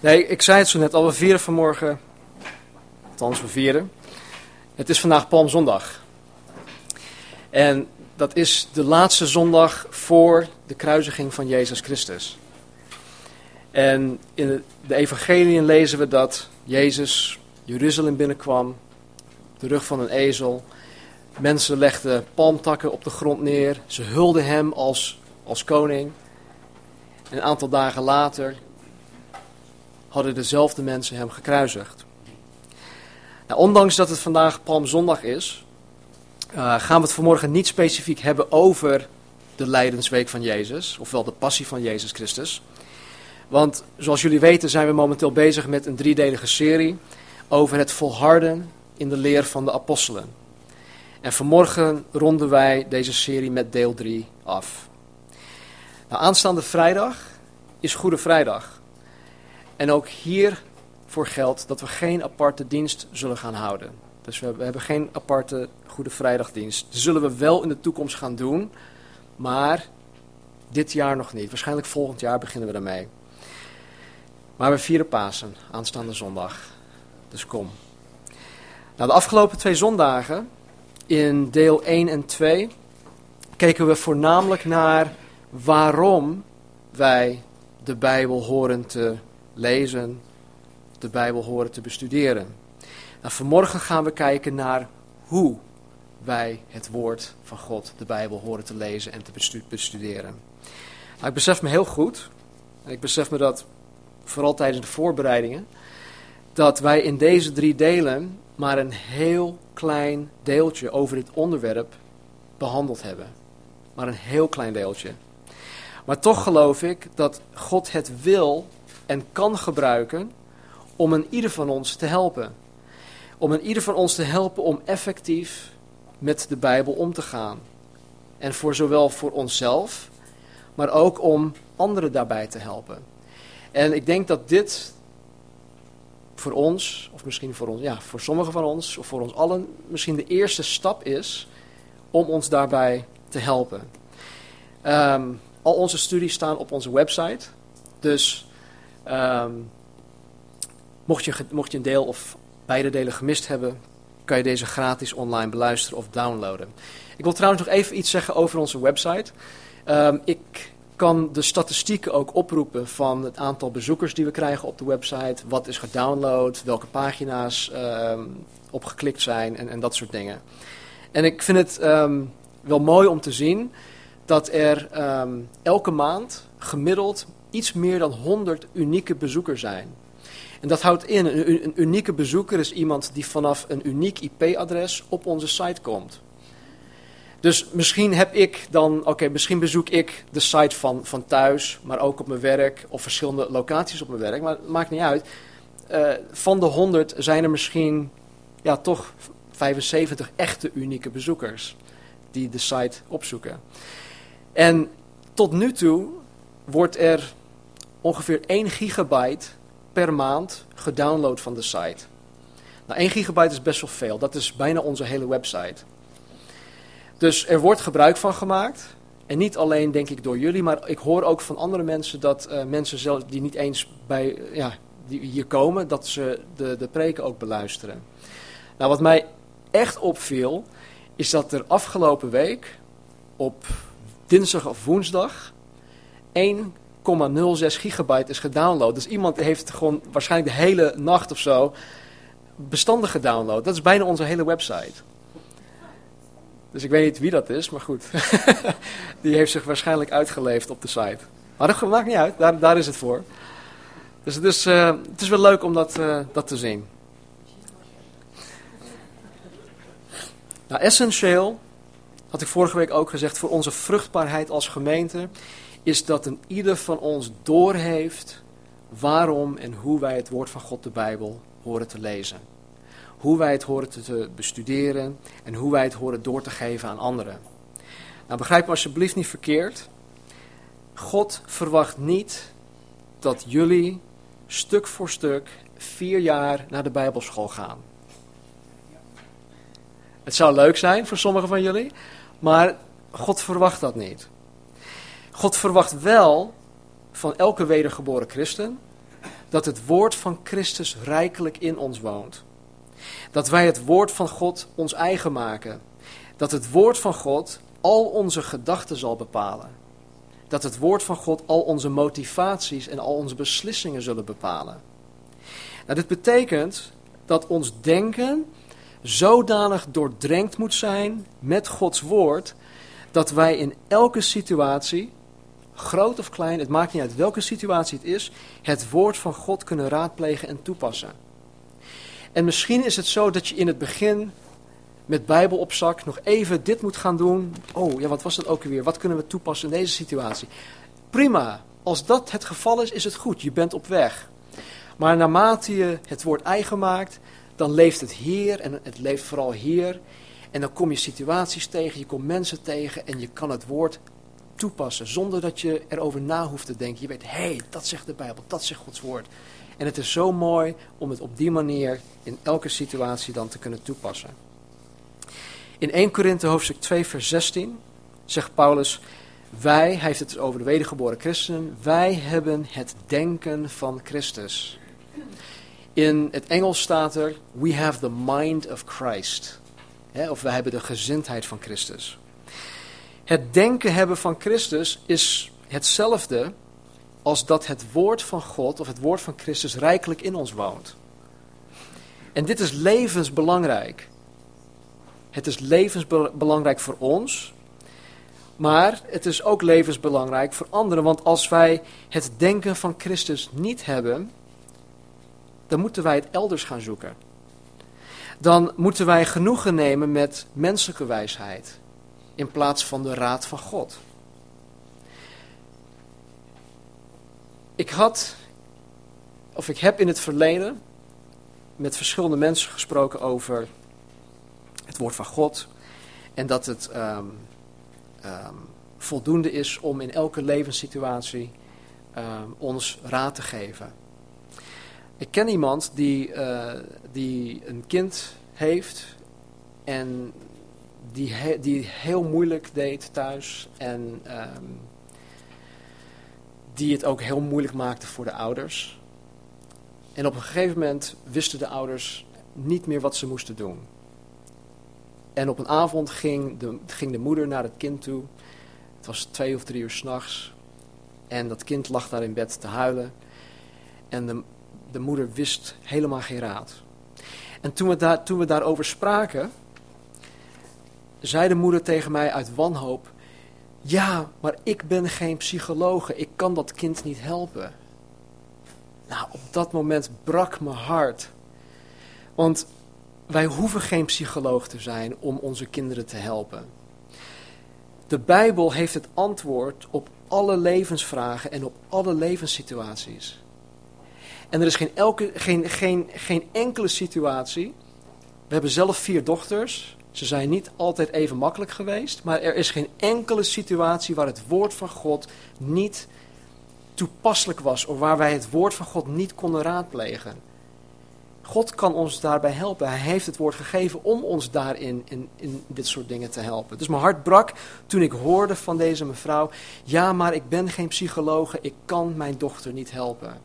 Nee, ik zei het zo net al, we vieren vanmorgen, althans we vieren. Het is vandaag Palmzondag. En dat is de laatste zondag voor de kruisiging van Jezus Christus. En in de evangeliën lezen we dat Jezus Jeruzalem binnenkwam, de rug van een ezel. Mensen legden palmtakken op de grond neer. Ze hulden hem als, als koning. En een aantal dagen later hadden dezelfde mensen hem gekruisigd. Nou, ondanks dat het vandaag Palmzondag is, uh, gaan we het vanmorgen niet specifiek hebben over de Lijdensweek van Jezus, ofwel de passie van Jezus Christus. Want zoals jullie weten zijn we momenteel bezig met een driedelige serie over het volharden in de leer van de apostelen. En vanmorgen ronden wij deze serie met deel 3 af. Nou, aanstaande vrijdag is Goede Vrijdag. En ook hiervoor geldt dat we geen aparte dienst zullen gaan houden. Dus we hebben geen aparte Goede Vrijdagdienst. Dat zullen we wel in de toekomst gaan doen, maar dit jaar nog niet. Waarschijnlijk volgend jaar beginnen we daarmee. Maar we vieren Pasen, aanstaande zondag. Dus kom. Nou, de afgelopen twee zondagen, in deel 1 en 2, keken we voornamelijk naar waarom wij de Bijbel horen te lezen, de Bijbel horen te bestuderen. Nou, vanmorgen gaan we kijken naar hoe wij het woord van God, de Bijbel, horen te lezen en te bestuderen. Nou, ik besef me heel goed, en ik besef me dat vooral tijdens de voorbereidingen, dat wij in deze drie delen maar een heel klein deeltje over dit onderwerp behandeld hebben. Maar een heel klein deeltje. Maar toch geloof ik dat God het wil en kan gebruiken om een ieder van ons te helpen. Om een ieder van ons te helpen om effectief met de Bijbel om te gaan. En voor zowel voor onszelf, maar ook om anderen daarbij te helpen. En ik denk dat dit voor ons, of misschien voor ons, ja, voor sommigen van ons, of voor ons allen, misschien de eerste stap is om ons daarbij te helpen. Ehm, al onze studies staan op onze website. Dus ehm, mocht, je, mocht je een deel of beide delen gemist hebben, kan je deze gratis online beluisteren of downloaden. Ik wil trouwens nog even iets zeggen over onze website. Um, ik kan de statistieken ook oproepen van het aantal bezoekers die we krijgen op de website. Wat is gedownload, welke pagina's um, opgeklikt zijn en, en, dat soort dingen. En ik vind het wel mooi om te zien dat er elke maand gemiddeld iets meer dan 100 unieke bezoekers zijn. En dat houdt in, een, unieke bezoeker is iemand die vanaf een uniek IP-adres op onze site komt. Dus misschien heb ik dan, oké, misschien bezoek ik de site van, van thuis, maar ook op mijn werk of verschillende locaties op mijn werk, maar het maakt niet uit. Uh, van de 100 zijn er misschien ja, toch 75 echte unieke bezoekers die de site opzoeken. En tot nu toe wordt er ongeveer 1 gigabyte per maand gedownload van de site. Nou, 1 gigabyte is best wel veel. Dat is bijna onze hele website. Dus er wordt gebruik van gemaakt. En niet alleen denk ik door jullie, maar ik hoor ook van andere mensen dat uh, mensen zelf, die niet eens bij, ja, die hier komen, dat ze de, de preken ook beluisteren. Nou, wat mij echt opviel, is dat er afgelopen week op dinsdag of woensdag 1,06 gigabyte is gedownload. Dus iemand heeft gewoon waarschijnlijk de hele nacht of zo bestanden gedownload. Dat is bijna onze hele website. Dus ik weet niet wie dat is, maar goed. Die heeft zich waarschijnlijk uitgeleefd op de site. Maar dat maakt niet uit, daar, daar is het voor. Dus het is, uh, het is wel leuk om dat, uh, dat te zien. Nou, essentieel, had ik vorige week ook gezegd, voor onze vruchtbaarheid als gemeente, is dat een ieder van ons doorheeft waarom en hoe wij het woord van God, de Bijbel, horen te lezen hoe wij het horen te bestuderen en hoe wij het horen door te geven aan anderen. Nou, begrijp me alsjeblieft niet verkeerd. God verwacht niet dat jullie stuk voor stuk vier jaar naar de Bijbelschool gaan. Het zou leuk zijn voor sommigen van jullie, maar God verwacht dat niet. God verwacht wel van elke wedergeboren christen dat het woord van Christus rijkelijk in ons woont. Dat wij het woord van God ons eigen maken. Dat het woord van God al onze gedachten zal bepalen. Dat het woord van God al onze motivaties en al onze beslissingen zullen bepalen. Nou, dit betekent dat ons denken zodanig doordrenkt moet zijn met Gods woord, dat wij in elke situatie, groot of klein, het maakt niet uit welke situatie het is, het woord van God kunnen raadplegen en toepassen. En misschien is het zo dat je in het begin met Bijbel op zak nog even dit moet gaan doen. Oh, ja, wat was dat ook weer? Wat kunnen we toepassen in deze situatie? Prima. Als dat het geval is, is het goed. Je bent op weg. Maar naarmate je het woord eigen maakt, dan leeft het hier en het leeft vooral hier. En dan kom je situaties tegen, je komt mensen tegen en je kan het woord toepassen zonder dat je erover na hoeft te denken. Je weet, hé, hey, dat zegt de Bijbel, dat zegt Gods woord. En het is zo mooi om het op die manier in elke situatie dan te kunnen toepassen. In 1 Korinthe hoofdstuk 2 vers 16 zegt Paulus, wij, hij heeft het over de wedergeboren christenen, wij hebben het denken van Christus. In het Engels staat er, we have the mind of Christ. of wij hebben de gezindheid van Christus. Het denken hebben van Christus is hetzelfde als dat het woord van God of het woord van Christus rijkelijk in ons woont. En dit is levensbelangrijk. Het is levensbelangrijk voor ons, maar het is ook levensbelangrijk voor anderen. Want als wij het denken van Christus niet hebben, dan moeten wij het elders gaan zoeken. Dan moeten wij genoegen nemen met menselijke wijsheid in plaats van de raad van God. Ik had, of ik heb in het verleden met verschillende mensen gesproken over het woord van God en dat het um, um, voldoende is om in elke levenssituatie um, ons raad te geven. Ik ken iemand die, uh, die een kind heeft en die, die heel moeilijk deed thuis en um, die het ook heel moeilijk maakte voor de ouders. En op een gegeven moment wisten de ouders niet meer wat ze moesten doen. En op een avond ging de, ging de moeder naar het kind toe. Het was twee of drie uur s'nachts. En dat kind lag daar in bed te huilen. En de, de moeder wist helemaal geen raad. En toen we, daar, toen we daarover spraken, zei de moeder tegen mij uit wanhoop: Ja, maar ik ben geen psychologe, ik kan dat kind niet helpen. Nou, op dat moment brak mijn hart. Want wij hoeven geen psycholoog te zijn om onze kinderen te helpen. De Bijbel heeft het antwoord op alle levensvragen en op alle levenssituaties. En er is geen, elke, geen, geen, geen enkele situatie. We hebben zelf vier dochters. Ze zijn niet altijd even makkelijk geweest. Maar er is geen enkele situatie waar het woord van God niet toepasselijk was. Of waar wij het woord van God niet konden raadplegen. God kan ons daarbij helpen. Hij heeft het woord gegeven om ons daarin in, in dit soort dingen te helpen. Dus mijn hart brak toen ik hoorde van deze mevrouw: Ja, maar ik ben geen psycholoog, ik kan mijn dochter niet helpen.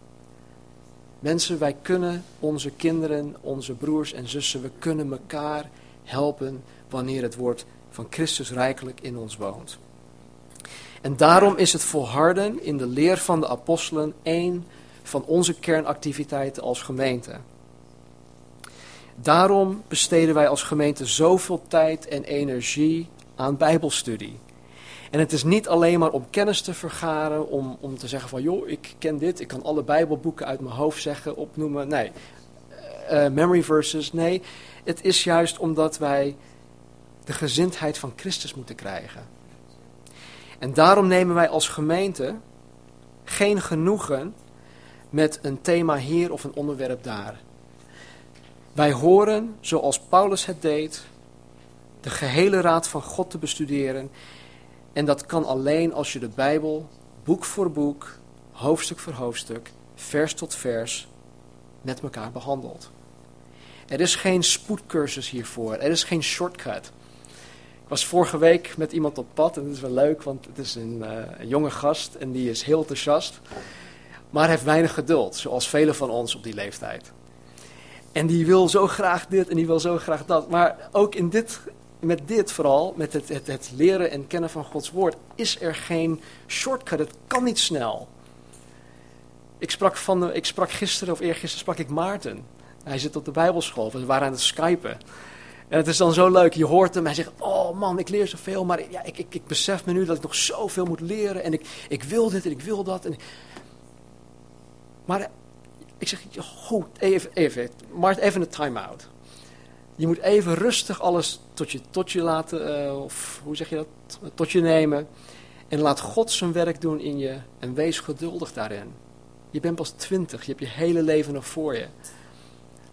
Mensen, wij kunnen onze kinderen, onze broers en zussen, we kunnen elkaar helpen wanneer het woord van Christus rijkelijk in ons woont. En daarom is het volharden in de leer van de apostelen één van onze kernactiviteiten als gemeente. Daarom besteden wij als gemeente zoveel tijd en energie aan Bijbelstudie. En het is niet alleen maar om kennis te vergaren, om, om te zeggen van joh, ik ken dit, ik kan alle Bijbelboeken uit mijn hoofd zeggen, opnoemen. Nee, uh, memory verses, nee. Het is juist omdat wij de gezindheid van Christus moeten krijgen. En daarom nemen wij als gemeente geen genoegen met een thema hier of een onderwerp daar. Wij horen, zoals Paulus het deed, de gehele raad van God te bestuderen. En dat kan alleen als je de Bijbel boek voor boek, hoofdstuk voor hoofdstuk, vers tot vers met elkaar behandelt. Er is geen spoedcursus hiervoor, er is geen shortcut. Ik was vorige week met iemand op pad en dat is wel leuk, want het is een, uh, een jonge gast en die is heel enthousiast maar heeft weinig geduld, zoals velen van ons op die leeftijd. En die wil zo graag dit en die wil zo graag dat. Maar ook in dit, met dit vooral, met het, het, het leren en kennen van Gods woord, is er geen shortcut. Het kan niet snel. Ik sprak, van, ik sprak gisteren of eergisteren sprak ik Maarten. Hij zit op de bijbelschool, we waren aan het skypen. En het is dan zo leuk, je hoort hem, hij zegt, oh man, ik leer zoveel, maar ja, ik, ik, ik besef me nu dat ik nog zoveel moet leren. En ik, ik wil dit en ik wil dat. En... Maar ik zeg, goed, even, even, maar even een time-out. Je moet even rustig alles tot je, tot je laten, uh, of hoe zeg je dat, tot je nemen. En laat God zijn werk doen in je en wees geduldig daarin. Je bent pas twintig, je hebt je hele leven nog voor je.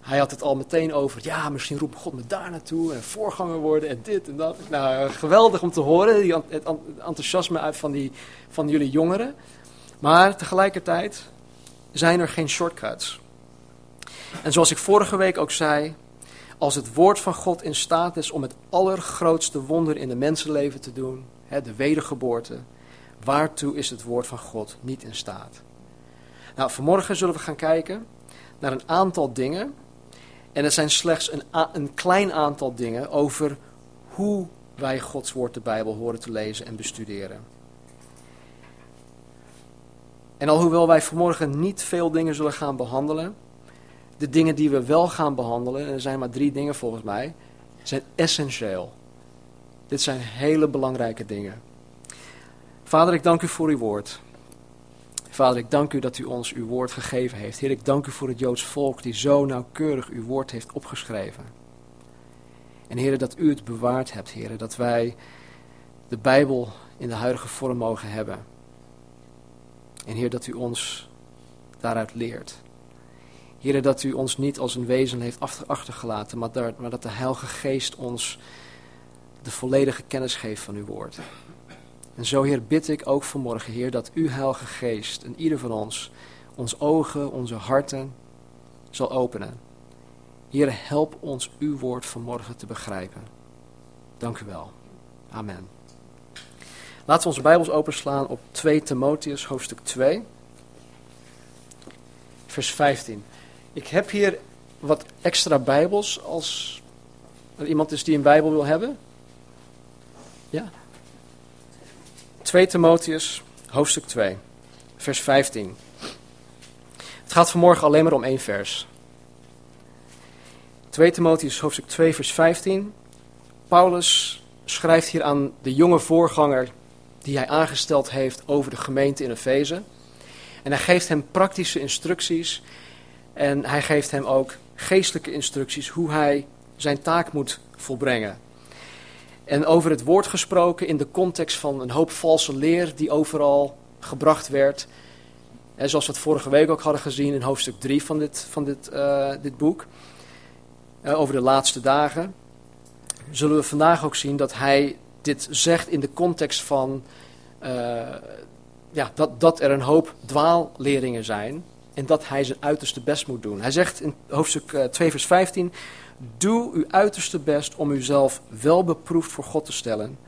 Hij had het al meteen over, ja, misschien roept God me daar naartoe en voorganger worden en dit en dat. Nou, geweldig om te horen, die, het enthousiasme uit van, die, van jullie jongeren. Maar tegelijkertijd zijn er geen shortcuts. En zoals ik vorige week ook zei, als het woord van God in staat is om het allergrootste wonder in de mensenleven te doen, hè, de wedergeboorte, waartoe is het woord van God niet in staat? Nou, vanmorgen zullen we gaan kijken naar een aantal dingen. En het zijn slechts een, een klein aantal dingen over hoe wij Gods woord, de Bijbel, horen te lezen en bestuderen. En alhoewel wij vanmorgen niet veel dingen zullen gaan behandelen, de dingen die we wel gaan behandelen, en er zijn maar drie dingen volgens mij, zijn essentieel. Dit zijn hele belangrijke dingen. Vader, ik dank u voor uw woord. Vader, ik dank u dat u ons uw woord gegeven heeft. Heer, ik dank u voor het Joods volk die zo nauwkeurig uw woord heeft opgeschreven. En Heer, dat u het bewaard hebt, Heer, dat wij de Bijbel in de huidige vorm mogen hebben. En Heer, dat u ons daaruit leert. Heer, dat u ons niet als een wezen heeft achtergelaten, maar, dat de Heilige Geest ons de volledige kennis geeft van uw woord. En zo, Heer, bid ik ook vanmorgen, Heer, dat uw Heilige Geest en ieder van ons ons ogen, onze harten zal openen. Heer, help ons uw woord vanmorgen te begrijpen. Dank u wel. Amen. Laten we onze Bijbels openslaan op 2 Timotheus, hoofdstuk 2, vers 15. Ik heb hier wat extra Bijbels als er iemand is die een Bijbel wil hebben. Ja? 2 Timotheus, hoofdstuk 2, vers 15. Het gaat vanmorgen alleen maar om één vers. 2 Timotheus, hoofdstuk 2, vers 15. Paulus schrijft hier aan de jonge voorganger die hij aangesteld heeft over de gemeente in Efeze. En hij geeft hem praktische instructies en hij geeft hem ook geestelijke instructies hoe hij zijn taak moet volbrengen. En over het woord gesproken in de context van een hoop valse leer die overal gebracht werd. Zoals we het vorige week ook hadden gezien in hoofdstuk 3 van dit, van dit, uh, dit boek. Uh, over de laatste dagen. Zullen we vandaag ook zien dat hij dit zegt in de context van uh, ja, dat, dat er een hoop dwaalleringen zijn. En dat hij zijn uiterste best moet doen. Hij zegt in hoofdstuk 2 vers 15. Doe uw uiterste best om uzelf wel beproefd voor God te stellen,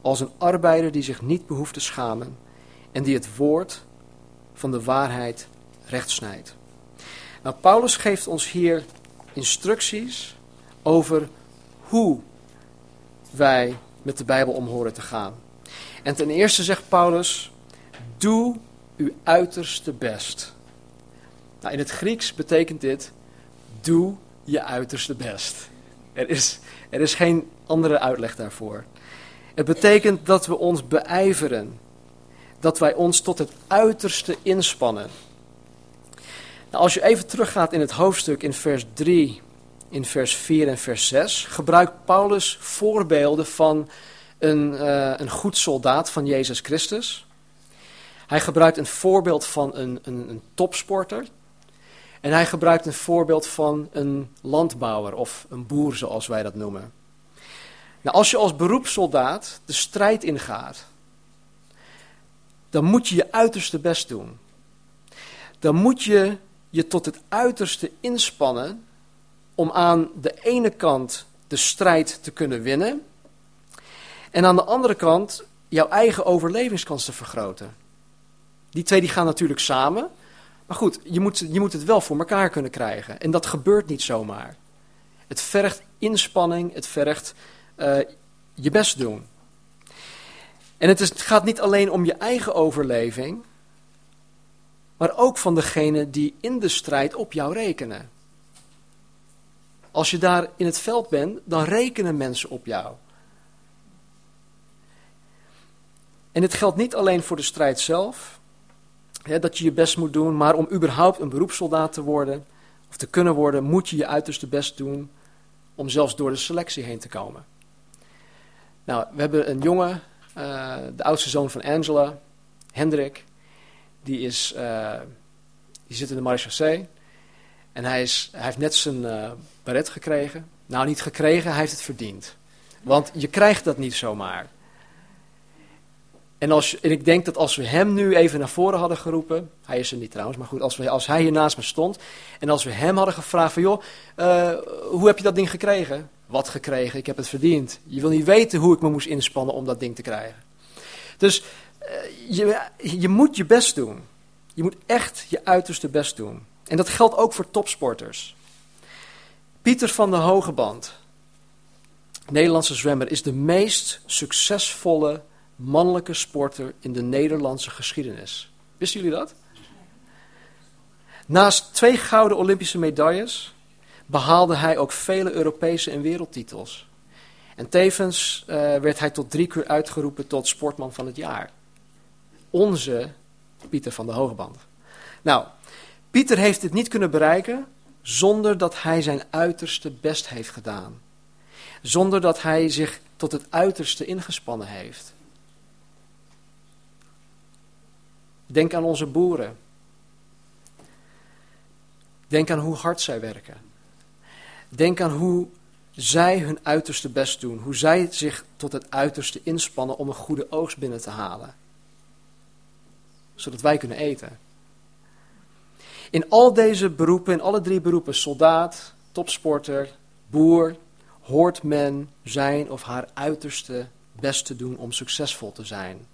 als een arbeider die zich niet behoeft te schamen en die het woord van de waarheid rechtsnijdt. Nou, Paulus geeft ons hier instructies over hoe wij met de Bijbel om horen te gaan. En ten eerste zegt Paulus, doe uw uiterste best. Nou, in het Grieks betekent dit, doe je uiterste best. Er is, er is geen andere uitleg daarvoor. Het betekent dat we ons beijveren. Dat wij ons tot het uiterste inspannen. Nou, als je even teruggaat in het hoofdstuk in vers 3, in vers 4 en vers 6, gebruikt Paulus voorbeelden van een, uh, een goed soldaat van Jezus Christus. Hij gebruikt een voorbeeld van een, een, een topsporter en hij gebruikt een voorbeeld van een landbouwer of een boer, zoals wij dat noemen. Nou, als je als beroepssoldaat de strijd ingaat, dan moet je je uiterste best doen. Dan moet je je tot het uiterste inspannen om aan de ene kant de strijd te kunnen winnen en aan de andere kant jouw eigen overlevingskans te vergroten. Die twee die gaan natuurlijk samen. Maar goed, je moet, je moet het wel voor elkaar kunnen krijgen. En dat gebeurt niet zomaar. Het vergt inspanning, het vergt uh, je best doen. En het, is, het gaat niet alleen om je eigen overleving, maar ook van degene die in de strijd op jou rekenen. Als je daar in het veld bent, dan rekenen mensen op jou. En dit geldt niet alleen voor de strijd zelf, dat je je best moet doen, maar om überhaupt een beroepssoldaat te worden of te kunnen worden, moet je je uiterste best doen om zelfs door de selectie heen te komen. Nou, we hebben een jongen, uh, de oudste zoon van Angela, Hendrik, die, is, uh, die zit in de marechaussee. En hij, is, hij heeft net zijn uh, gekregen. Nou, niet gekregen, hij heeft het verdiend. Want je krijgt dat niet zomaar. En, als, en ik denk dat als we hem nu even naar voren hadden geroepen, hij is er niet trouwens, maar goed, als, we, als hij hier naast me stond en als we hem hadden gevraagd van joh, uh, hoe heb je dat ding gekregen? Wat gekregen? Ik heb het verdiend. Je wil niet weten hoe ik me moest inspannen om dat ding te krijgen. Dus uh, je, je moet je best doen. Je moet echt je uiterste best doen. En dat geldt ook voor topsporters. Pieter van de Hogeband, Nederlandse zwemmer, is de meest succesvolle mannelijke sporter in de Nederlandse geschiedenis. Wisten jullie dat? Naast twee gouden Olympische medailles behaalde hij ook vele Europese en wereldtitels. En tevens uh, werd hij tot drie keer uitgeroepen tot sportman van het jaar. Onze Pieter van de Hogeband. Nou, Pieter heeft dit niet kunnen bereiken zonder dat hij zijn uiterste best heeft gedaan. Zonder dat hij zich tot het uiterste ingespannen heeft. Denk aan onze boeren. Denk aan hoe hard zij werken. Denk aan hoe zij hun uiterste best doen. Hoe zij zich tot het uiterste inspannen om een goede oogst binnen te halen. Zodat wij kunnen eten. In al deze beroepen, in alle drie beroepen, soldaat, topsporter, boer, hoort men zijn of haar uiterste best te doen om succesvol te zijn.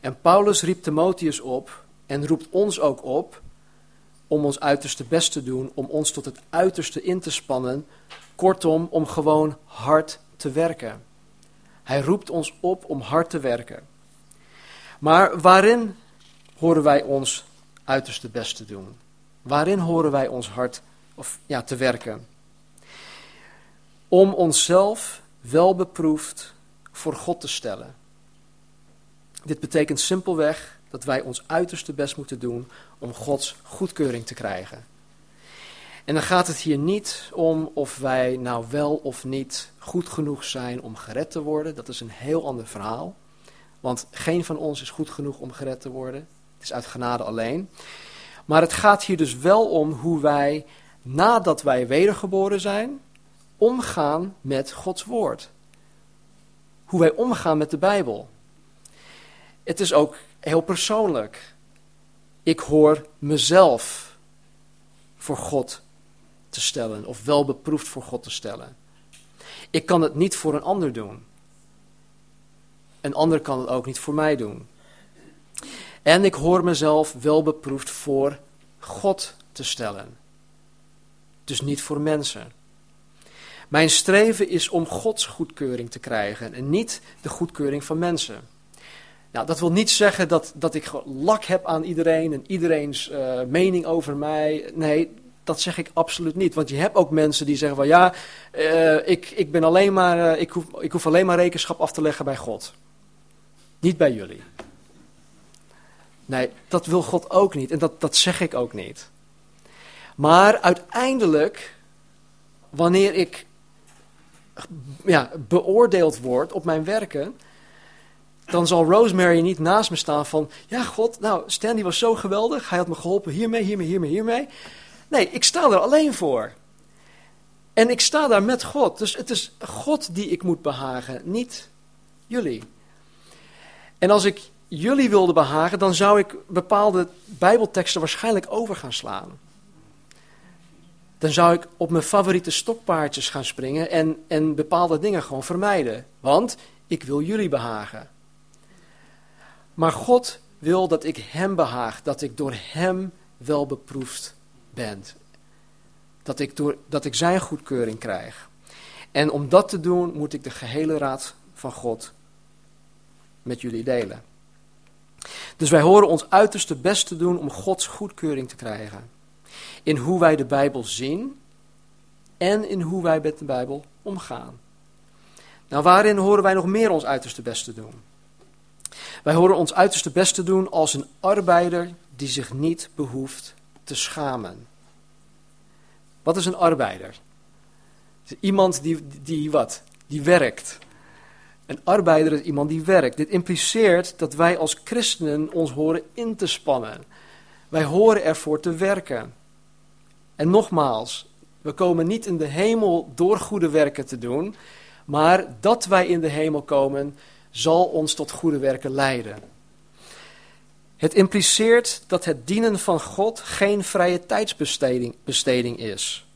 En Paulus riep Timotheus op en roept ons ook op om ons uiterste best te doen, om ons tot het uiterste in te spannen, kortom, om gewoon hard te werken. Hij roept ons op om hard te werken. Maar waarin horen wij ons uiterste best te doen? Waarin horen wij ons hard of, ja, te werken? Om onszelf wel beproefd voor God te stellen. Dit betekent simpelweg dat wij ons uiterste best moeten doen om Gods goedkeuring te krijgen. En dan gaat het hier niet om of wij nou wel of niet goed genoeg zijn om gered te worden. Dat is een heel ander verhaal. Want geen van ons is goed genoeg om gered te worden. Het is uit genade alleen. Maar het gaat hier dus wel om hoe wij, nadat wij wedergeboren zijn, omgaan met Gods woord. Hoe wij omgaan met de Bijbel. Het is ook heel persoonlijk. Ik hoor mezelf voor God te stellen, of wel beproefd voor God te stellen. Ik kan het niet voor een ander doen. Een ander kan het ook niet voor mij doen. En ik hoor mezelf wel beproefd voor God te stellen. Dus niet voor mensen. Mijn streven is om Gods goedkeuring te krijgen en niet de goedkeuring van mensen. Nou, dat wil niet zeggen dat, dat ik lak heb aan iedereen en iedereen's uh, mening over mij. Nee, dat zeg ik absoluut niet. Want je hebt ook mensen die zeggen van ja, uh, ik, ik, ben alleen maar, uh, ik, hoef, ik hoef alleen maar rekenschap af te leggen bij God. Niet bij jullie. Nee, dat wil God ook niet en dat, dat zeg ik ook niet. Maar uiteindelijk, wanneer ik ja, beoordeeld word op mijn werken, dan zal Rosemary niet naast me staan van, ja God, nou Stan die was zo geweldig, hij had me geholpen hiermee, hiermee, hiermee, hiermee. Nee, ik sta er alleen voor. En ik sta daar met God. Dus het is God die ik moet behagen, niet jullie. En als ik jullie wilde behagen, dan zou ik bepaalde Bijbelteksten waarschijnlijk over gaan slaan. Dan zou ik op mijn favoriete stokpaardjes gaan springen en, en bepaalde dingen gewoon vermijden. Want ik wil jullie behagen. Maar God wil dat ik Hem behaag, dat ik door Hem wel beproefd ben. Dat ik, door, dat ik zijn goedkeuring krijg. En om dat te doen moet ik de gehele raad van God met jullie delen. Dus wij horen ons uiterste best te doen om Gods goedkeuring te krijgen. In hoe wij de Bijbel zien en in hoe wij met de Bijbel omgaan. Nou, waarin horen wij nog meer ons uiterste best te doen? Wij horen ons uiterste best te doen als een arbeider die zich niet behoeft te schamen. Wat is een arbeider? Iemand die, die wat? Die werkt. Een arbeider is iemand die werkt. Dit impliceert dat wij als christenen ons horen in te spannen. Wij horen ervoor te werken. En nogmaals, we komen niet in de hemel door goede werken te doen, maar dat wij in de hemel komen, zal ons tot goede werken leiden. Het impliceert dat het dienen van God geen vrije tijdsbesteding besteding is,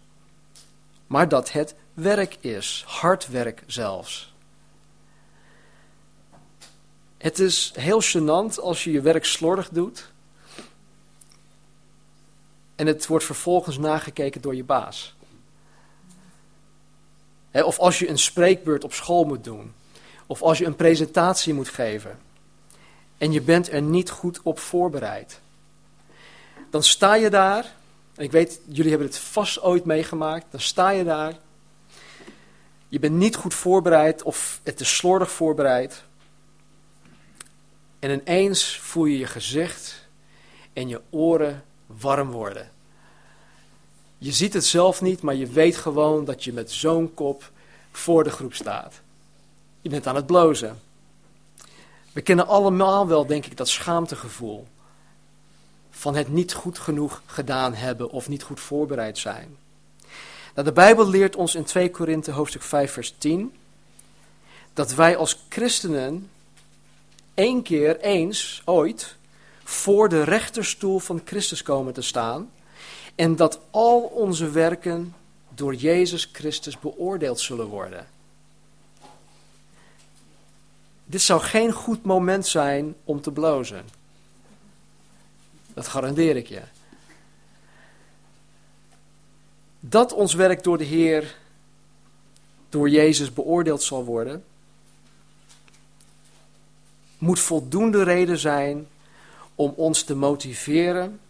maar dat het werk is, hard werk zelfs. Het is heel gênant als je je werk slordig doet en het wordt vervolgens nagekeken door je baas. of als je een spreekbeurt op school moet doen, of als je een presentatie moet geven en je bent er niet goed op voorbereid. Dan sta je daar, en ik weet, jullie hebben het vast ooit meegemaakt, dan sta je daar, je bent niet goed voorbereid of het is slordig voorbereid. En ineens voel je je gezicht en je oren warm worden. Je ziet het zelf niet, maar je weet gewoon dat je met zo'n kop voor de groep staat. Je bent aan het blozen. We kennen allemaal wel, denk ik, dat schaamtegevoel. Van het niet goed genoeg gedaan hebben of niet goed voorbereid zijn. Nou, de Bijbel leert ons in 2 Korinthe hoofdstuk 5 vers 10 dat wij als christenen één keer eens, ooit, voor de rechterstoel van Christus komen te staan en dat al onze werken door Jezus Christus beoordeeld zullen worden. Dit zou geen goed moment zijn om te blozen. Dat garandeer ik je. Dat ons werk door de Heer, door Jezus beoordeeld zal worden, moet voldoende reden zijn om ons te motiveren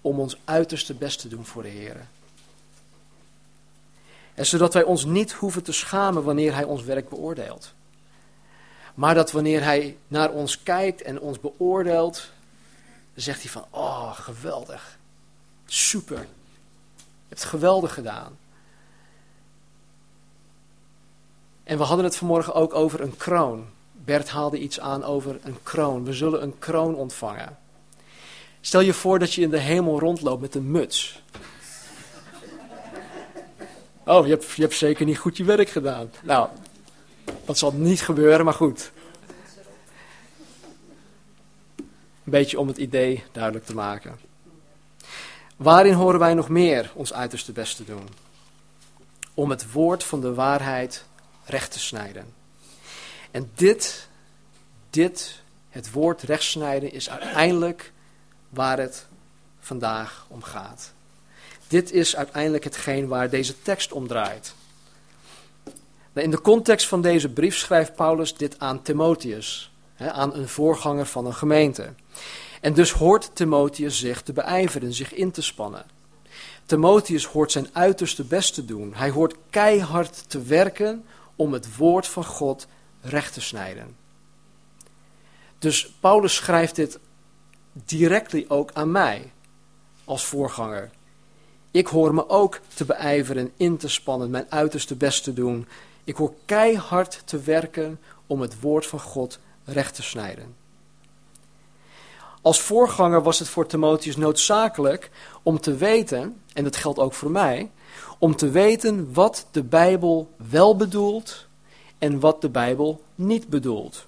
om ons uiterste best te doen voor de Heer. En zodat wij ons niet hoeven te schamen wanneer Hij ons werk beoordeelt. Maar dat wanneer Hij naar ons kijkt en ons beoordeelt, zegt Hij van, oh geweldig, super, je hebt geweldig gedaan. En we hadden het vanmorgen ook over een kroon. Bert haalde iets aan over een kroon. We zullen een kroon ontvangen. Stel je voor dat je in de hemel rondloopt met een muts. Oh, je hebt, je hebt zeker niet goed je werk gedaan. Nou, dat zal niet gebeuren, maar goed. Een beetje om het idee duidelijk te maken. Waarin horen wij nog meer ons uiterste best te doen? Om het woord van de waarheid recht te snijden. En dit, dit, het woord rechtsnijden, is uiteindelijk waar het vandaag om gaat. Dit is uiteindelijk hetgeen waar deze tekst om draait. In de context van deze brief schrijft Paulus dit aan Timotheus, aan een voorganger van een gemeente. En dus hoort Timotheus zich te beijveren, zich in te spannen. Timotheus hoort zijn uiterste best te doen. Hij hoort keihard te werken om het woord van God recht te snijden. Dus Paulus schrijft dit directly ook aan mij als voorganger. Ik hoor me ook te beijveren, in te spannen, mijn uiterste best te doen. Ik hoor keihard te werken om het woord van God recht te snijden. Als voorganger was het voor Timotheus noodzakelijk om te weten, en dat geldt ook voor mij, om te weten wat de Bijbel wel bedoelt en wat de Bijbel niet bedoelt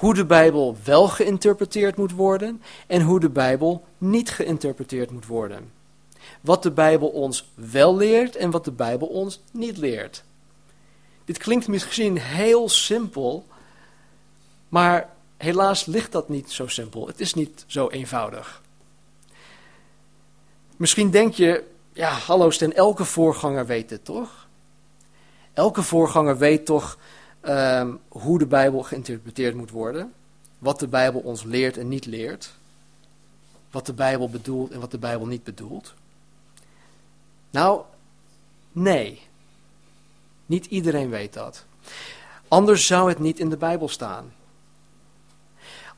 hoe de Bijbel wel geïnterpreteerd moet worden en hoe de Bijbel niet geïnterpreteerd moet worden. Wat de Bijbel ons wel leert en wat de Bijbel ons niet leert. Dit klinkt misschien heel simpel, maar helaas ligt dat niet zo simpel. Het is niet zo eenvoudig. Misschien denk je, ja, hallo Sten, elke voorganger weet dit toch? Elke voorganger weet toch um, hoe de Bijbel geïnterpreteerd moet worden, wat de Bijbel ons leert en niet leert, wat de Bijbel bedoelt en wat de Bijbel niet bedoelt. Nou, nee. Niet iedereen weet dat. Anders zou het niet in de Bijbel staan.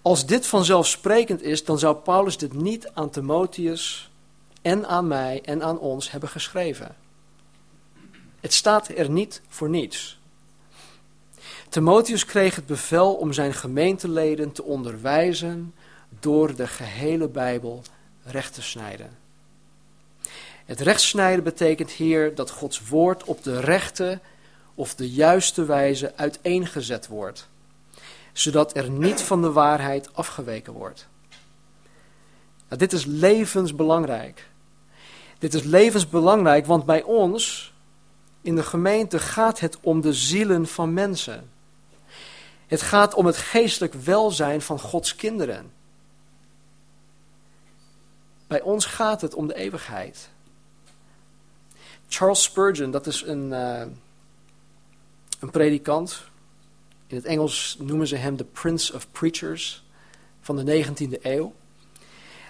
Als dit vanzelfsprekend is, dan zou Paulus dit niet aan Timotheus en aan mij en aan ons hebben geschreven. Het staat er niet voor niets. Timotheus kreeg het bevel om zijn gemeenteleden te onderwijzen door de gehele Bijbel recht te snijden. Het rechtsnijden betekent hier dat Gods woord op de rechte of de juiste wijze uiteengezet wordt, zodat er niet van de waarheid afgeweken wordt. Nou, dit is levensbelangrijk. Dit is levensbelangrijk, want bij ons in de gemeente gaat het om de zielen van mensen. Het gaat om het geestelijk welzijn van Gods kinderen. Bij ons gaat het om de eeuwigheid. Charles Spurgeon, dat is een, uh, een predikant. In het Engels noemen ze hem de Prince of Preachers van de 19e eeuw.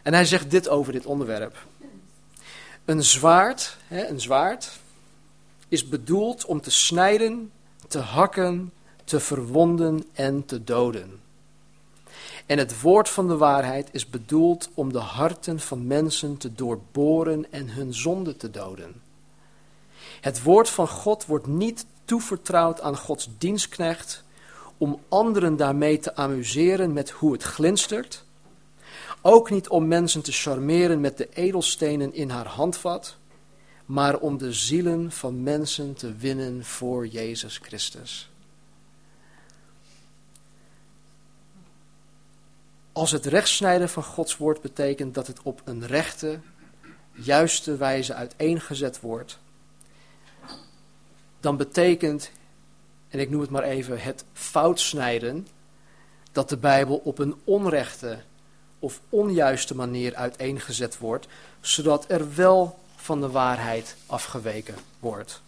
En hij zegt dit over dit onderwerp. Een zwaard, hè, een zwaard is bedoeld om te snijden, te hakken, te verwonden en te doden. En het woord van de waarheid is bedoeld om de harten van mensen te doorboren en hun zonde te doden. Het woord van God wordt niet toevertrouwd aan Gods dienstknecht om anderen daarmee te amuseren met hoe het glinstert. Ook niet om mensen te charmeren met de edelstenen in haar handvat, maar om de zielen van mensen te winnen voor Jezus Christus. Als het rechtsnijden van Gods woord betekent dat het op een rechte, juiste wijze uiteengezet wordt, dan betekent, en ik noem het maar even, het foutsnijden, dat de Bijbel op een onrechte of onjuiste manier uiteengezet wordt, zodat er wel van de waarheid afgeweken wordt.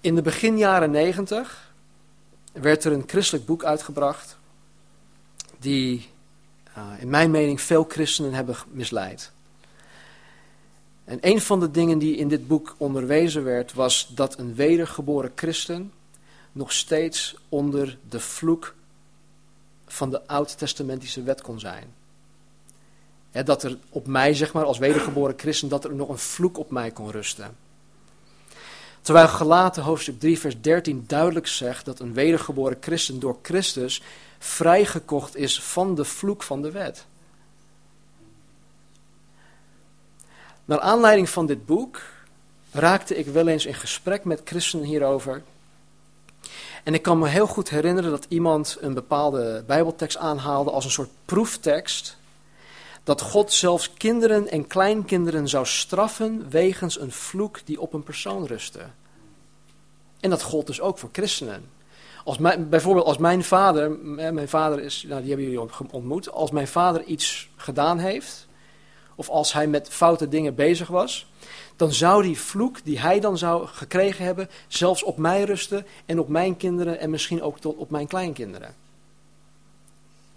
In de begin jaren negentig werd er een christelijk boek uitgebracht die uh, in mijn mening veel christenen hebben misleid. En een van de dingen die in dit boek onderwezen werd, was dat een wedergeboren christen nog steeds onder de vloek van de oud-testamentische wet kon zijn. dat er op mij, zeg maar, als wedergeboren christen, dat er nog een vloek op mij kon rusten. Terwijl gelaten hoofdstuk 3 vers 13 duidelijk zegt dat een wedergeboren christen door Christus vrijgekocht is van de vloek van de wet. Naar aanleiding van dit boek raakte ik wel eens in gesprek met christenen hierover. En ik kan me heel goed herinneren dat iemand een bepaalde Bijbeltekst aanhaalde als een soort proeftekst. Dat God zelfs kinderen en kleinkinderen zou straffen wegens een vloek die op een persoon rustte. En dat gold dus ook voor christenen. Als bijvoorbeeld als mijn vader, mijn vader is, nou die hebben jullie ontmoet, als mijn vader iets gedaan heeft, of als hij met foute dingen bezig was, dan zou die vloek die hij dan zou gekregen hebben, zelfs op mij rusten en op mijn kinderen en misschien ook tot op mijn kleinkinderen.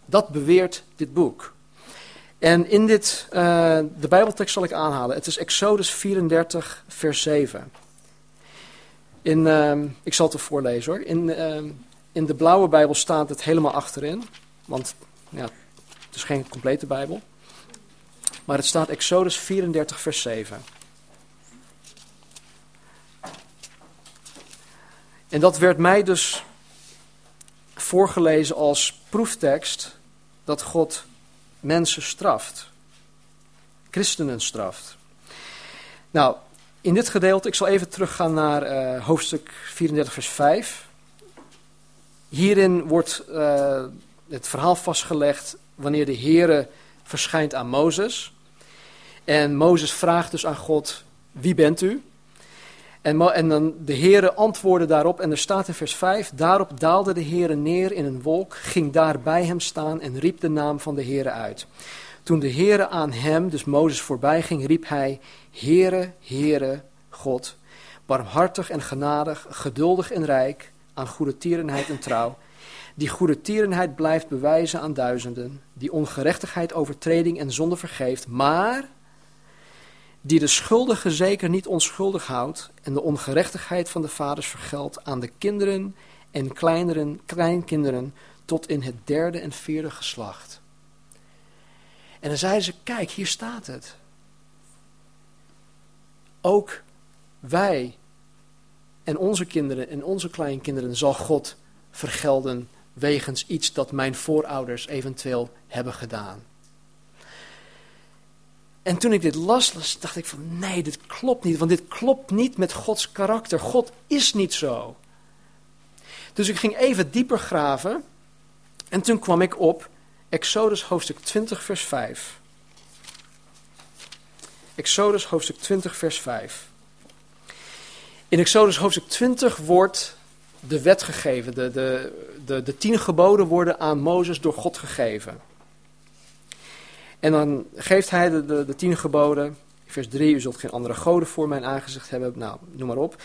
Dat beweert dit boek. En in dit, uh, de Bijbeltekst zal ik aanhalen. Het is Exodus 34, vers 7. In, uh, ik zal het er voorlezen hoor. In, uh, in de blauwe Bijbel staat het helemaal achterin. Want ja, het is geen complete Bijbel. Maar het staat Exodus 34, vers 7. En dat werd mij dus voorgelezen als proeftekst dat God mensen straft. Christenen straft. Nou, in dit gedeelte, ik zal even teruggaan naar uh, hoofdstuk 34, vers 5. Hierin wordt uh, het verhaal vastgelegd wanneer de Heere verschijnt aan Mozes. En Mozes vraagt dus aan God, wie bent u? En, en dan de Heere antwoordde daarop, en er staat in vers 5, daarop daalde de Heere neer in een wolk, ging daar bij hem staan en riep de naam van de Heere uit. Toen de Heere aan hem, dus Mozes, voorbij ging, riep hij, Heere, Heere, God, barmhartig en genadig, geduldig en rijk, aan goede tierenheid en trouw, die goede tierenheid blijft bewijzen aan duizenden, die ongerechtigheid, overtreding en zonde vergeeft, maar die de schuldige zeker niet onschuldig houdt en de ongerechtigheid van de vaders vergeldt aan de kinderen en kleineren, kleinkinderen tot in het derde en vierde geslacht. En dan zeiden ze, kijk, hier staat het. Ook wij en onze kinderen en onze kleinkinderen zal God vergelden wegens iets dat mijn voorouders eventueel hebben gedaan. En toen ik dit las, dacht ik van nee, dit klopt niet, want dit klopt niet met Gods karakter. God is niet zo. Dus ik ging even dieper graven en toen kwam ik op Exodus hoofdstuk 20 vers 5. Exodus hoofdstuk 20 vers 5. In Exodus hoofdstuk 20 wordt de wet gegeven. De, de, de, de tien geboden worden aan Mozes door God gegeven. En dan geeft hij de, de, de tien geboden. Vers 3, u zult geen andere goden voor mijn aangezicht hebben. Nou, noem maar op.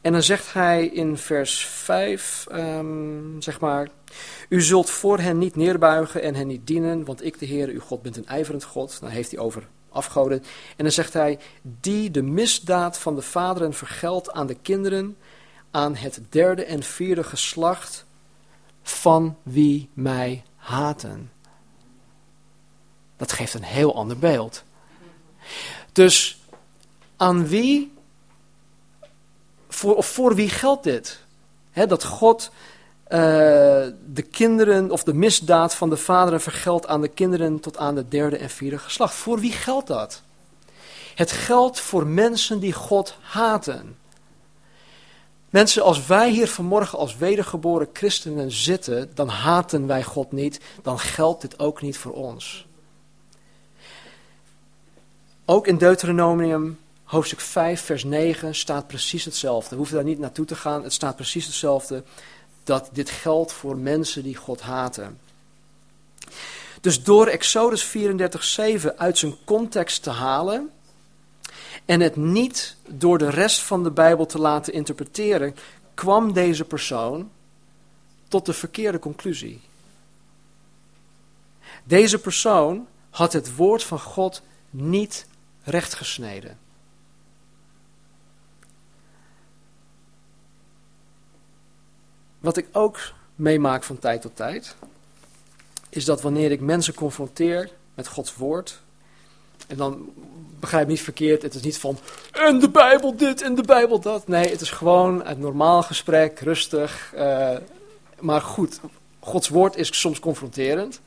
En dan zegt hij in vers 5, ehm, zeg maar, u zult voor hen niet neerbuigen en hen niet dienen, want ik, de Heer, uw God, ben een ijverend God. Dan heeft hij over afgoden. En dan zegt hij, die de misdaad van de vaderen vergeldt aan de kinderen, aan het derde en vierde geslacht van wie mij haten. Dat geeft een heel ander beeld. Dus aan wie, voor, of voor wie geldt dit? dat God uh, de kinderen of de misdaad van de vaderen vergeldt aan de kinderen tot aan de derde en vierde geslacht. Voor wie geldt dat? Het geldt voor mensen die God haten. Mensen, als wij hier vanmorgen als wedergeboren christenen zitten, dan haten wij God niet, dan geldt dit ook niet voor ons. Ook in Deuteronomium hoofdstuk 5, vers 9 staat precies hetzelfde. We hoeven daar niet naartoe te gaan, het staat precies hetzelfde. Dat dit geldt voor mensen die God haten. Dus door Exodus 34:7 uit zijn context te halen en het niet door de rest van de Bijbel te laten interpreteren, kwam deze persoon tot de verkeerde conclusie. Deze persoon had het woord van God niet rechtgesneden. Wat ik ook meemaak van tijd tot tijd, is dat wanneer ik mensen confronteer met Gods woord, en dan begrijp niet verkeerd, het is niet van en de Bijbel dit en de Bijbel dat. Nee, het is gewoon een normaal gesprek, rustig. Uh, maar goed, Gods woord is soms confronterend.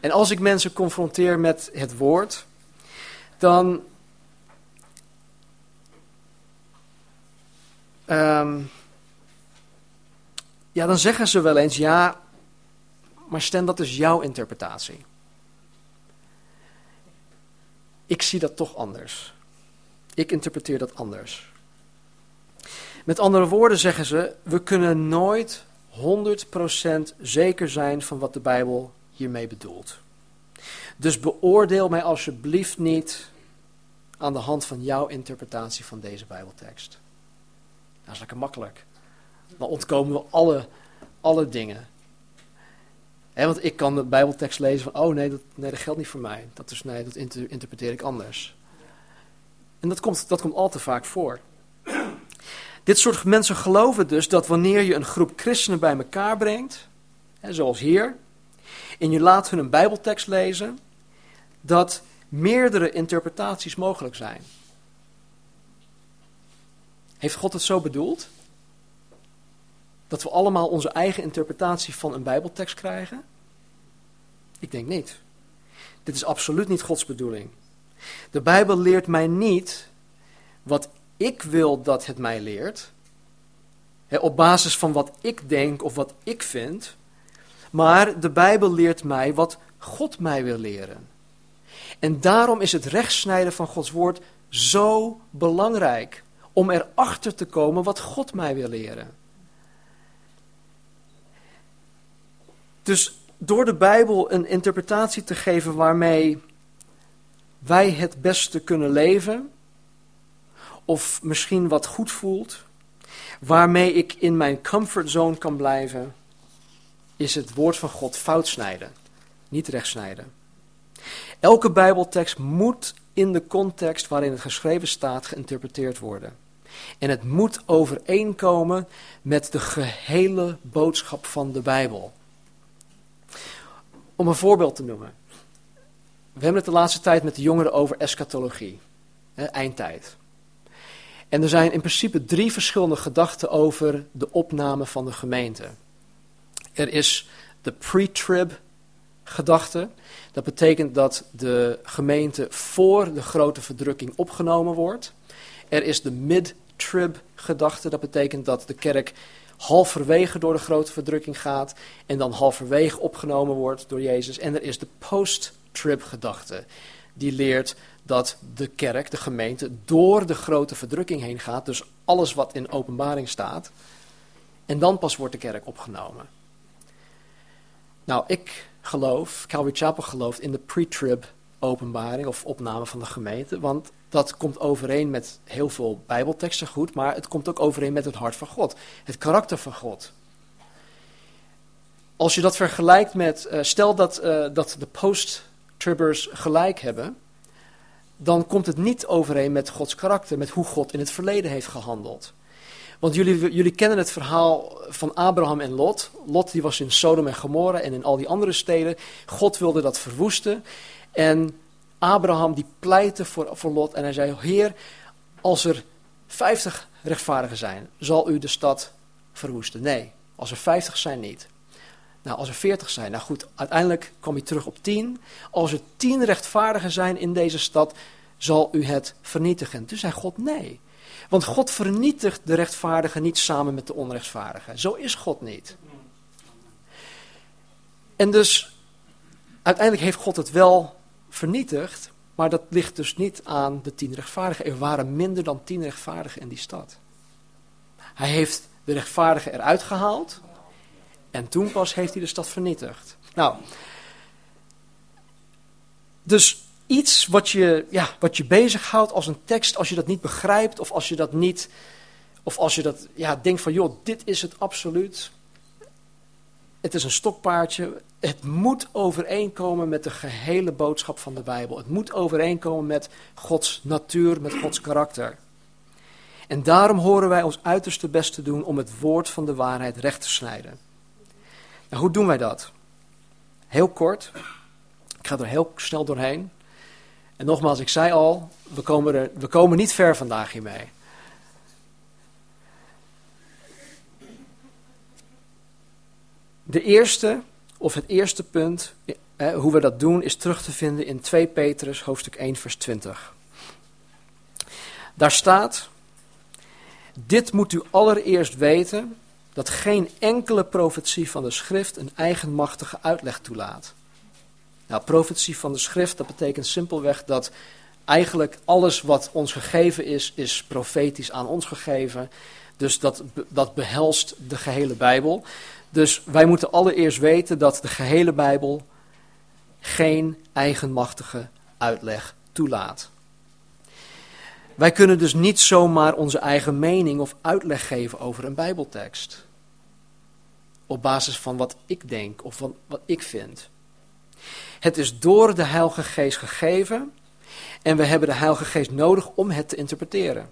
En als ik mensen confronteer met het woord, dan. Um, ja, dan zeggen ze wel eens: ja, maar Stan, dat is jouw interpretatie. Ik zie dat toch anders. Ik interpreteer dat anders. Met andere woorden zeggen ze: we kunnen nooit 100% zeker zijn van wat de Bijbel hiermee bedoelt. Dus beoordeel mij alsjeblieft niet aan de hand van jouw interpretatie van deze Bijbeltekst. Dat is lekker makkelijk. Dan ontkomen we alle, alle dingen. want ik kan de Bijbeltekst lezen van, oh nee dat, nee, dat geldt niet voor mij. Dat, is, nee, dat interpreteer ik anders. En dat komt, dat komt al te vaak voor. Dit soort mensen geloven dus dat wanneer je een groep christenen bij elkaar brengt, zoals hier, en je laat hun een Bijbeltekst lezen, dat meerdere interpretaties mogelijk zijn. Heeft God het zo bedoeld? Dat we allemaal onze eigen interpretatie van een Bijbeltekst krijgen? Ik denk niet. Dit is absoluut niet Gods bedoeling. De Bijbel leert mij niet wat ik wil dat het mij leert, op basis van wat ik denk of wat ik vind, maar de Bijbel leert mij wat God mij wil leren. En daarom is het rechtsnijden van Gods woord zo belangrijk. om erachter te komen wat God mij wil leren. Dus door de Bijbel een interpretatie te geven waarmee wij het beste kunnen leven, of misschien wat goed voelt, waarmee ik in mijn comfortzone kan blijven, is het woord van God fout snijden, niet recht snijden. Elke Bijbeltekst moet in de context waarin het geschreven staat geïnterpreteerd worden. En het moet overeenkomen met de gehele boodschap van de Bijbel. Om een voorbeeld te noemen. We hebben het de laatste tijd met de jongeren over eschatologie, hè, eindtijd. En er zijn in principe drie verschillende gedachten over de opname van de gemeente. Er is de pre-trib gedachte. Dat betekent dat de gemeente voor de grote verdrukking opgenomen wordt. Er is de mid-trib gedachte. Dat betekent dat de kerk halverwege door de grote verdrukking gaat en dan halverwege opgenomen wordt door Jezus. En er is de post-trib gedachte. Die leert dat de kerk, de gemeente, door de grote verdrukking heen gaat. Dus alles wat in openbaring staat. En dan pas wordt de kerk opgenomen. Nou, ik geloof, Calvary Chapel gelooft in de pre-trib openbaring of opname van de gemeente. Want dat komt overeen met heel veel bijbelteksten goed, maar het komt ook overeen met het hart van God. Het karakter van God. Als je dat vergelijkt met, uh, stel dat, uh, dat de post-tribbers gelijk hebben, dan komt het niet overeen met Gods karakter, met hoe God in het verleden heeft gehandeld. Want jullie, jullie kennen het verhaal van Abraham en Lot. Lot die was in Sodom en Gomorra en in al die andere steden. God wilde dat verwoesten. En Abraham die pleitte voor, voor Lot en hij zei, Heer, als er 50 rechtvaardigen zijn, zal u de stad verwoesten? Nee, als er 50 zijn niet. Nou, als er 40 zijn, nou goed, uiteindelijk kwam hij terug op 10. Als er 10 rechtvaardigen zijn in deze stad, zal u het vernietigen. Toen zei God nee. Want God vernietigt de rechtvaardigen niet samen met de onrechtvaardigen. Zo is God niet. En dus uiteindelijk heeft God het wel vernietigd, maar dat ligt dus niet aan de tien rechtvaardigen. Er waren minder dan tien rechtvaardigen in die stad. Hij heeft de rechtvaardigen eruit gehaald en toen pas heeft hij de stad vernietigd. Nou, dus iets wat je, ja, wat je bezighoudt als een tekst, als je dat niet begrijpt of als je dat niet, of als je dat ja, denkt van joh, dit is het absoluut. Het is een stokpaardje. Het moet overeenkomen met de gehele boodschap van de Bijbel. Het moet overeenkomen met Gods natuur, met Gods karakter. En daarom horen wij ons uiterste best te doen om het woord van de waarheid recht te snijden. Nou, hoe doen wij dat? Heel kort. Ik ga er heel snel doorheen. En nogmaals, ik zei al, we komen, er, we komen niet ver vandaag hiermee. De eerste, of het eerste punt, eh, hoe we dat doen, is terug te vinden in 2 Petrus, hoofdstuk 1, vers 20. Daar staat, dit moet u allereerst weten, dat geen enkele profetie van de schrift een eigenmachtige uitleg toelaat. Nou, profetie van de schrift, dat betekent simpelweg dat eigenlijk alles wat ons gegeven is, is profetisch aan ons gegeven. Dus dat, dat behelst de gehele Bijbel. Dus wij moeten allereerst weten dat de gehele Bijbel geen eigenmachtige uitleg toelaat. Wij kunnen dus niet zomaar onze eigen mening of uitleg geven over een Bijbeltekst. Op basis van wat ik denk of van wat ik vind. Het is door de Heilige Geest gegeven en we hebben de Heilige Geest nodig om het te interpreteren.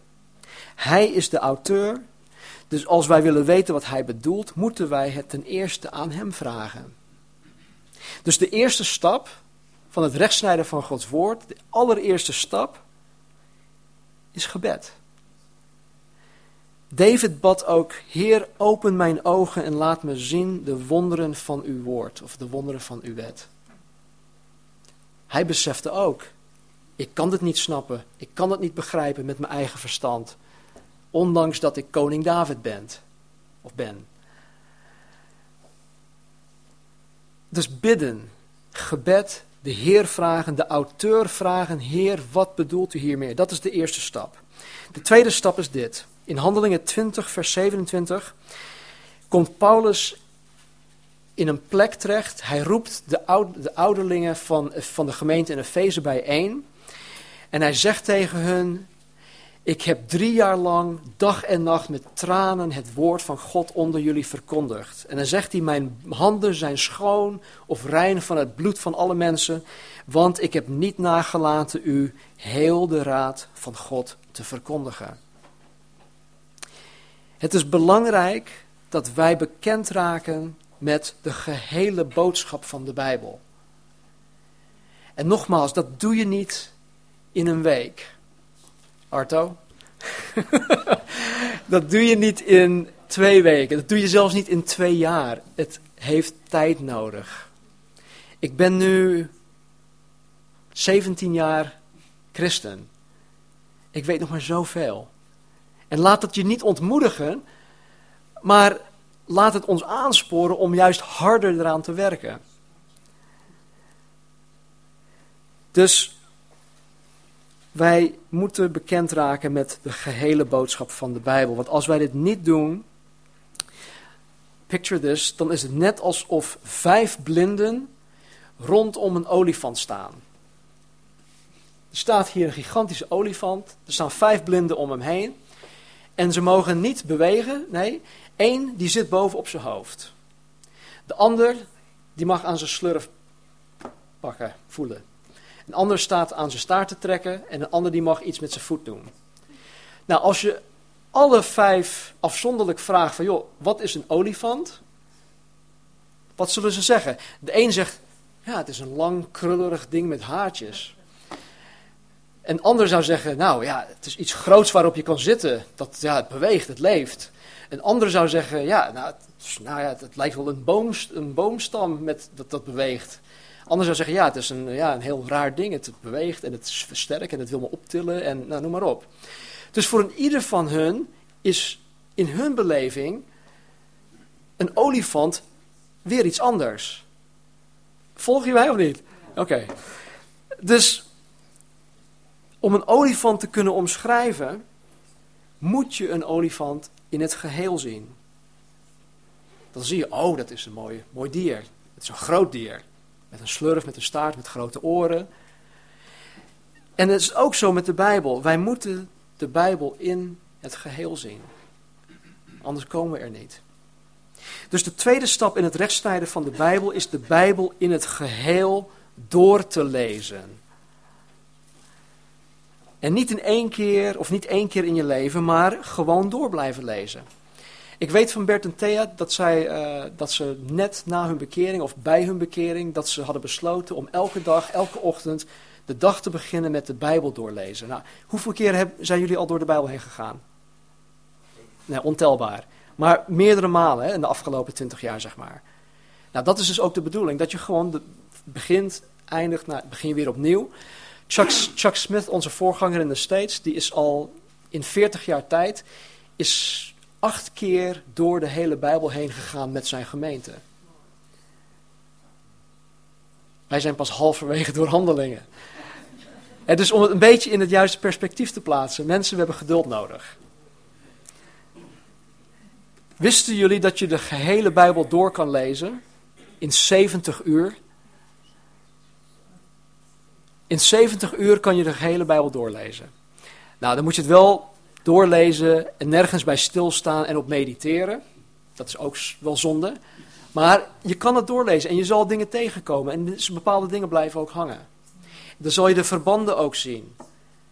Hij is de auteur, dus als wij willen weten wat hij bedoelt, moeten wij het ten eerste aan hem vragen. Dus de eerste stap van het rechtsnijden van Gods woord, de allereerste stap, is gebed. David bad ook, Heer, open mijn ogen en laat me zien de wonderen van uw woord, of de wonderen van uw wet. Hij besefte ook, ik kan dit niet snappen, ik kan het niet begrijpen met mijn eigen verstand, ondanks dat ik koning David ben, of ben. Dus bidden, gebed, de Heer vragen, de auteur vragen, Heer, wat bedoelt u hiermee? Dat is de eerste stap. De tweede stap is dit. In Handelingen 20, vers 27 komt Paulus in een plek terecht. Hij roept de, de ouderlingen van, van de gemeente in Efeze bijeen. En hij zegt tegen hun, ik heb drie jaar lang dag en nacht met tranen het woord van God onder jullie verkondigd. En dan zegt hij, mijn handen zijn schoon of rein van het bloed van alle mensen, want ik heb niet nagelaten u heel de raad van God te verkondigen. Het is belangrijk dat wij bekend raken met de gehele boodschap van de Bijbel. En nogmaals, dat doe je niet in een week. Arto? dat doe je niet in twee weken. Dat doe je zelfs niet in twee jaar. Het heeft tijd nodig. Ik ben nu 17 jaar christen. Ik weet nog maar zoveel. En laat het je niet ontmoedigen, maar laat het ons aansporen om juist harder eraan te werken. Dus wij moeten bekend raken met de gehele boodschap van de Bijbel. Want als wij dit niet doen, picture this, dan is het net alsof vijf blinden rondom een olifant staan. Er staat hier een gigantische olifant, er staan vijf blinden om hem heen. En ze mogen niet bewegen, nee, één die zit boven op zijn hoofd. De ander, die mag aan zijn slurf pakken, voelen. Een ander staat aan zijn staart te trekken en een ander die mag iets met zijn voet doen. Nou, als je alle vijf afzonderlijk vraagt van, joh, wat is een olifant? Wat zullen ze zeggen? De een zegt, ja, het is een lang krullerig ding met haartjes. Een ander zou zeggen, nou ja, het is iets groots waarop je kan zitten. Dat, ja, het beweegt, het leeft. Een ander zou zeggen, ja, nou, het, nou ja, het lijkt wel een, boom, een boomstam met, dat, dat beweegt. Ander zou zeggen, ja, het is een, ja, een heel raar ding. Het beweegt en het is versterkt en het wil me optillen en nou, noem maar op. Dus voor een ieder van hun is in hun beleving een olifant weer iets anders. Volg je mij of niet? Oké. Dus om een olifant te kunnen omschrijven, moet je een olifant in het geheel zien. Dan zie je, oh, dat is een mooi, mooi dier. Het is een groot dier. Met een slurf, met een staart, met grote oren. En het is ook zo met de Bijbel. Wij moeten de Bijbel in het geheel zien. Anders komen we er niet. Dus de tweede stap in het rechtsnijden van de Bijbel is de Bijbel in het geheel door te lezen. En niet in één keer, of niet één keer in je leven, maar gewoon door blijven lezen. Ik weet van Bert en Thea dat, zij, uh, dat ze net na hun bekering, of bij hun bekering, dat ze hadden besloten om elke dag, elke ochtend, de dag te beginnen met de Bijbel doorlezen. Nou, hoeveel keer zijn jullie al door de Bijbel heen gegaan? Nee, ontelbaar. Maar meerdere malen hè, in de afgelopen twintig jaar, zeg maar. Nou, dat is dus ook de bedoeling. Dat je gewoon begint, eindigt, nou, begin weer opnieuw. Chuck, Chuck Smith, onze voorganger in de States, die is al in 40 jaar tijd, is acht keer door de hele Bijbel heen gegaan met zijn gemeente. Wij zijn pas halverwege door handelingen. En dus om het een beetje in het juiste perspectief te plaatsen, mensen, we hebben geduld nodig. Wisten jullie dat je de gehele Bijbel door kan lezen in 70 uur? In 70 uur kan je de gehele Bijbel doorlezen. Nou, dan moet je het wel doorlezen en nergens bij stilstaan en op mediteren. Dat is ook wel zonde. Maar je kan het doorlezen en je zal dingen tegenkomen. En dus bepaalde dingen blijven ook hangen. Dan zal je de verbanden ook zien.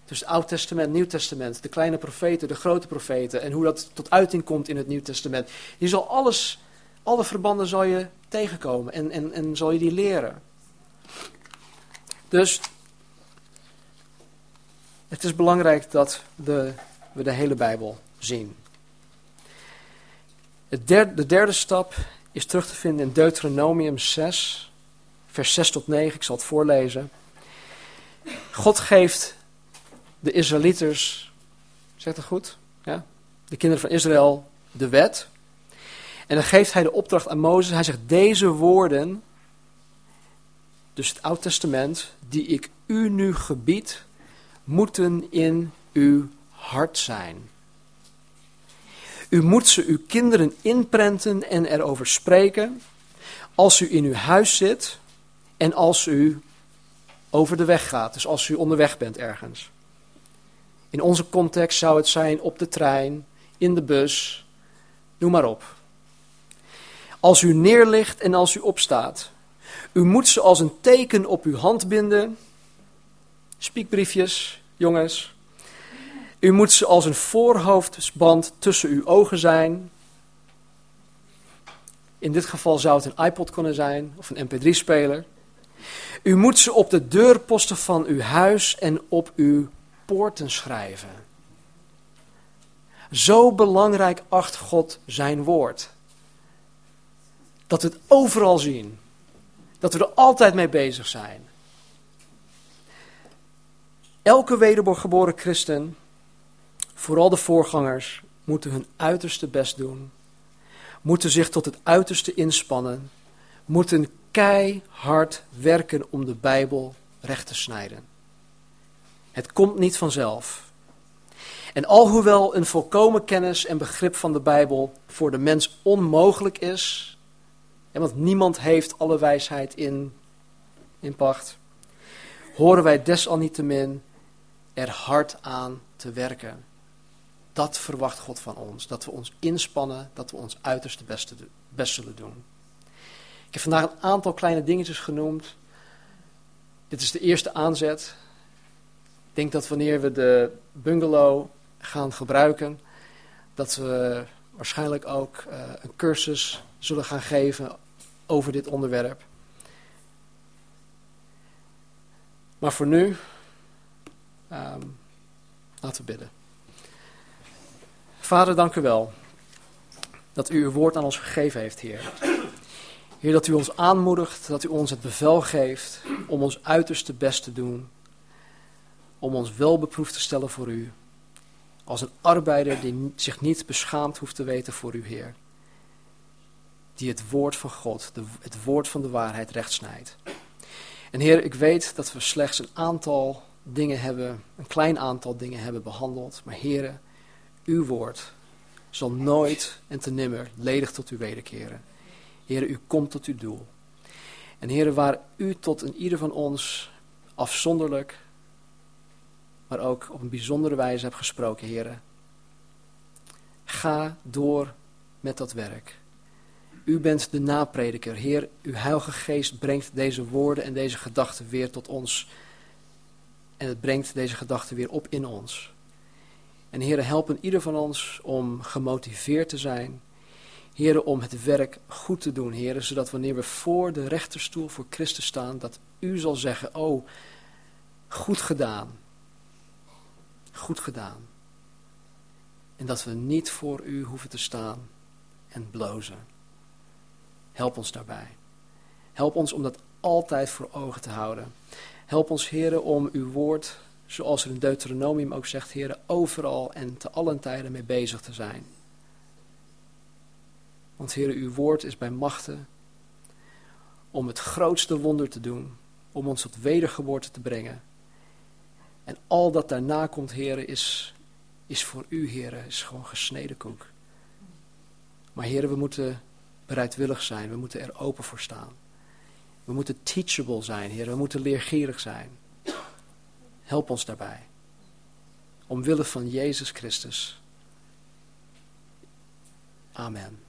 Tussen Oud Testament, Nieuw Testament, de kleine profeten, de grote profeten. En hoe dat tot uiting komt in het Nieuw Testament. Je zal alles, alle verbanden zal je tegenkomen en, en, en zal je die leren. Dus het is belangrijk dat de, we de hele Bijbel zien. Het derde, de derde stap is terug te vinden in Deuteronomium 6, vers 6 tot 9. Ik zal het voorlezen. God geeft de Israëlieters, zegt dat goed? Ja? De kinderen van Israël de wet. En dan geeft hij de opdracht aan Mozes. Hij zegt: Deze woorden dus het Oud Testament, die ik u nu gebied, moeten in uw hart zijn. U moet ze uw kinderen inprenten en erover spreken als u in uw huis zit en als u over de weg gaat, dus als u onderweg bent ergens. In onze context zou het zijn op de trein, in de bus, noem maar op. Als u neerligt en als u opstaat. U moet ze als een teken op uw hand binden. Spiekbriefjes, jongens. U moet ze als een voorhoofdband tussen uw ogen zijn. In dit geval zou het een iPod kunnen zijn of een MP3-speler. U moet ze op de deurposten van uw huis en op uw poorten schrijven. Zo belangrijk acht God zijn woord. Dat we het overal zien. Dat we er altijd mee bezig zijn. Elke wedergeboren christen, vooral de voorgangers, moeten hun uiterste best doen. Moeten zich tot het uiterste inspannen. Moeten keihard werken om de Bijbel recht te snijden. Het komt niet vanzelf. En alhoewel een volkomen kennis en begrip van de Bijbel voor de mens onmogelijk is, want niemand heeft alle wijsheid in, in pacht, horen wij desalniettemin er hard aan te werken. Dat verwacht God van ons, dat we ons inspannen, dat we ons uiterste beste, best zullen doen. Ik heb vandaag een aantal kleine dingetjes genoemd. Dit is de eerste aanzet. Ik denk dat wanneer we de bungalow gaan gebruiken, dat we waarschijnlijk ook uh, een cursus zullen gaan geven over dit onderwerp. Maar voor nu, um, laten we bidden. Vader, dank u wel dat u uw woord aan ons gegeven heeft, Heer. Heer, dat u ons aanmoedigt, dat u ons het bevel geeft om ons uiterste best te doen om ons wel beproefd te stellen voor u. Als een arbeider die zich niet beschaamd hoeft te weten voor uw Heer. Die het woord van God, de, het woord van de waarheid rechtsnijdt. En Heer, ik weet dat we slechts een aantal dingen hebben, een klein aantal dingen hebben behandeld. Maar Heer, uw woord zal nooit en te nimmer ledig tot u wederkeren. Heer, u komt tot uw doel. En Heer, waar u tot een ieder van ons afzonderlijk maar ook op een bijzondere wijze hebt gesproken, heren. Ga door met dat werk. U bent de naprediker. Heer, uw heilige geest brengt deze woorden en deze gedachten weer tot ons. En het brengt deze gedachten weer op in ons. En Heer, helpen ieder van ons om gemotiveerd te zijn. Heer, om het werk goed te doen, Heer, zodat wanneer we voor de rechterstoel voor Christus staan, dat u zal zeggen, oh, goed gedaan goed gedaan. En dat we niet voor u hoeven te staan en blozen. Help ons daarbij. Help ons om dat altijd voor ogen te houden. Help ons, heren, om uw woord, zoals er in Deuteronomium ook zegt, heren, overal en te allen tijden mee bezig te zijn. Want, heren, uw woord is bij machten om het grootste wonder te doen, om ons tot wedergeboorte te brengen en al dat daarna komt, heren, is, is voor u, heren, is gewoon gesneden koek. Maar heren, we moeten bereidwillig zijn. We moeten er open voor staan. We moeten teachable zijn, heren. We moeten leergierig zijn. Help ons daarbij. Omwille van Jezus Christus. Amen.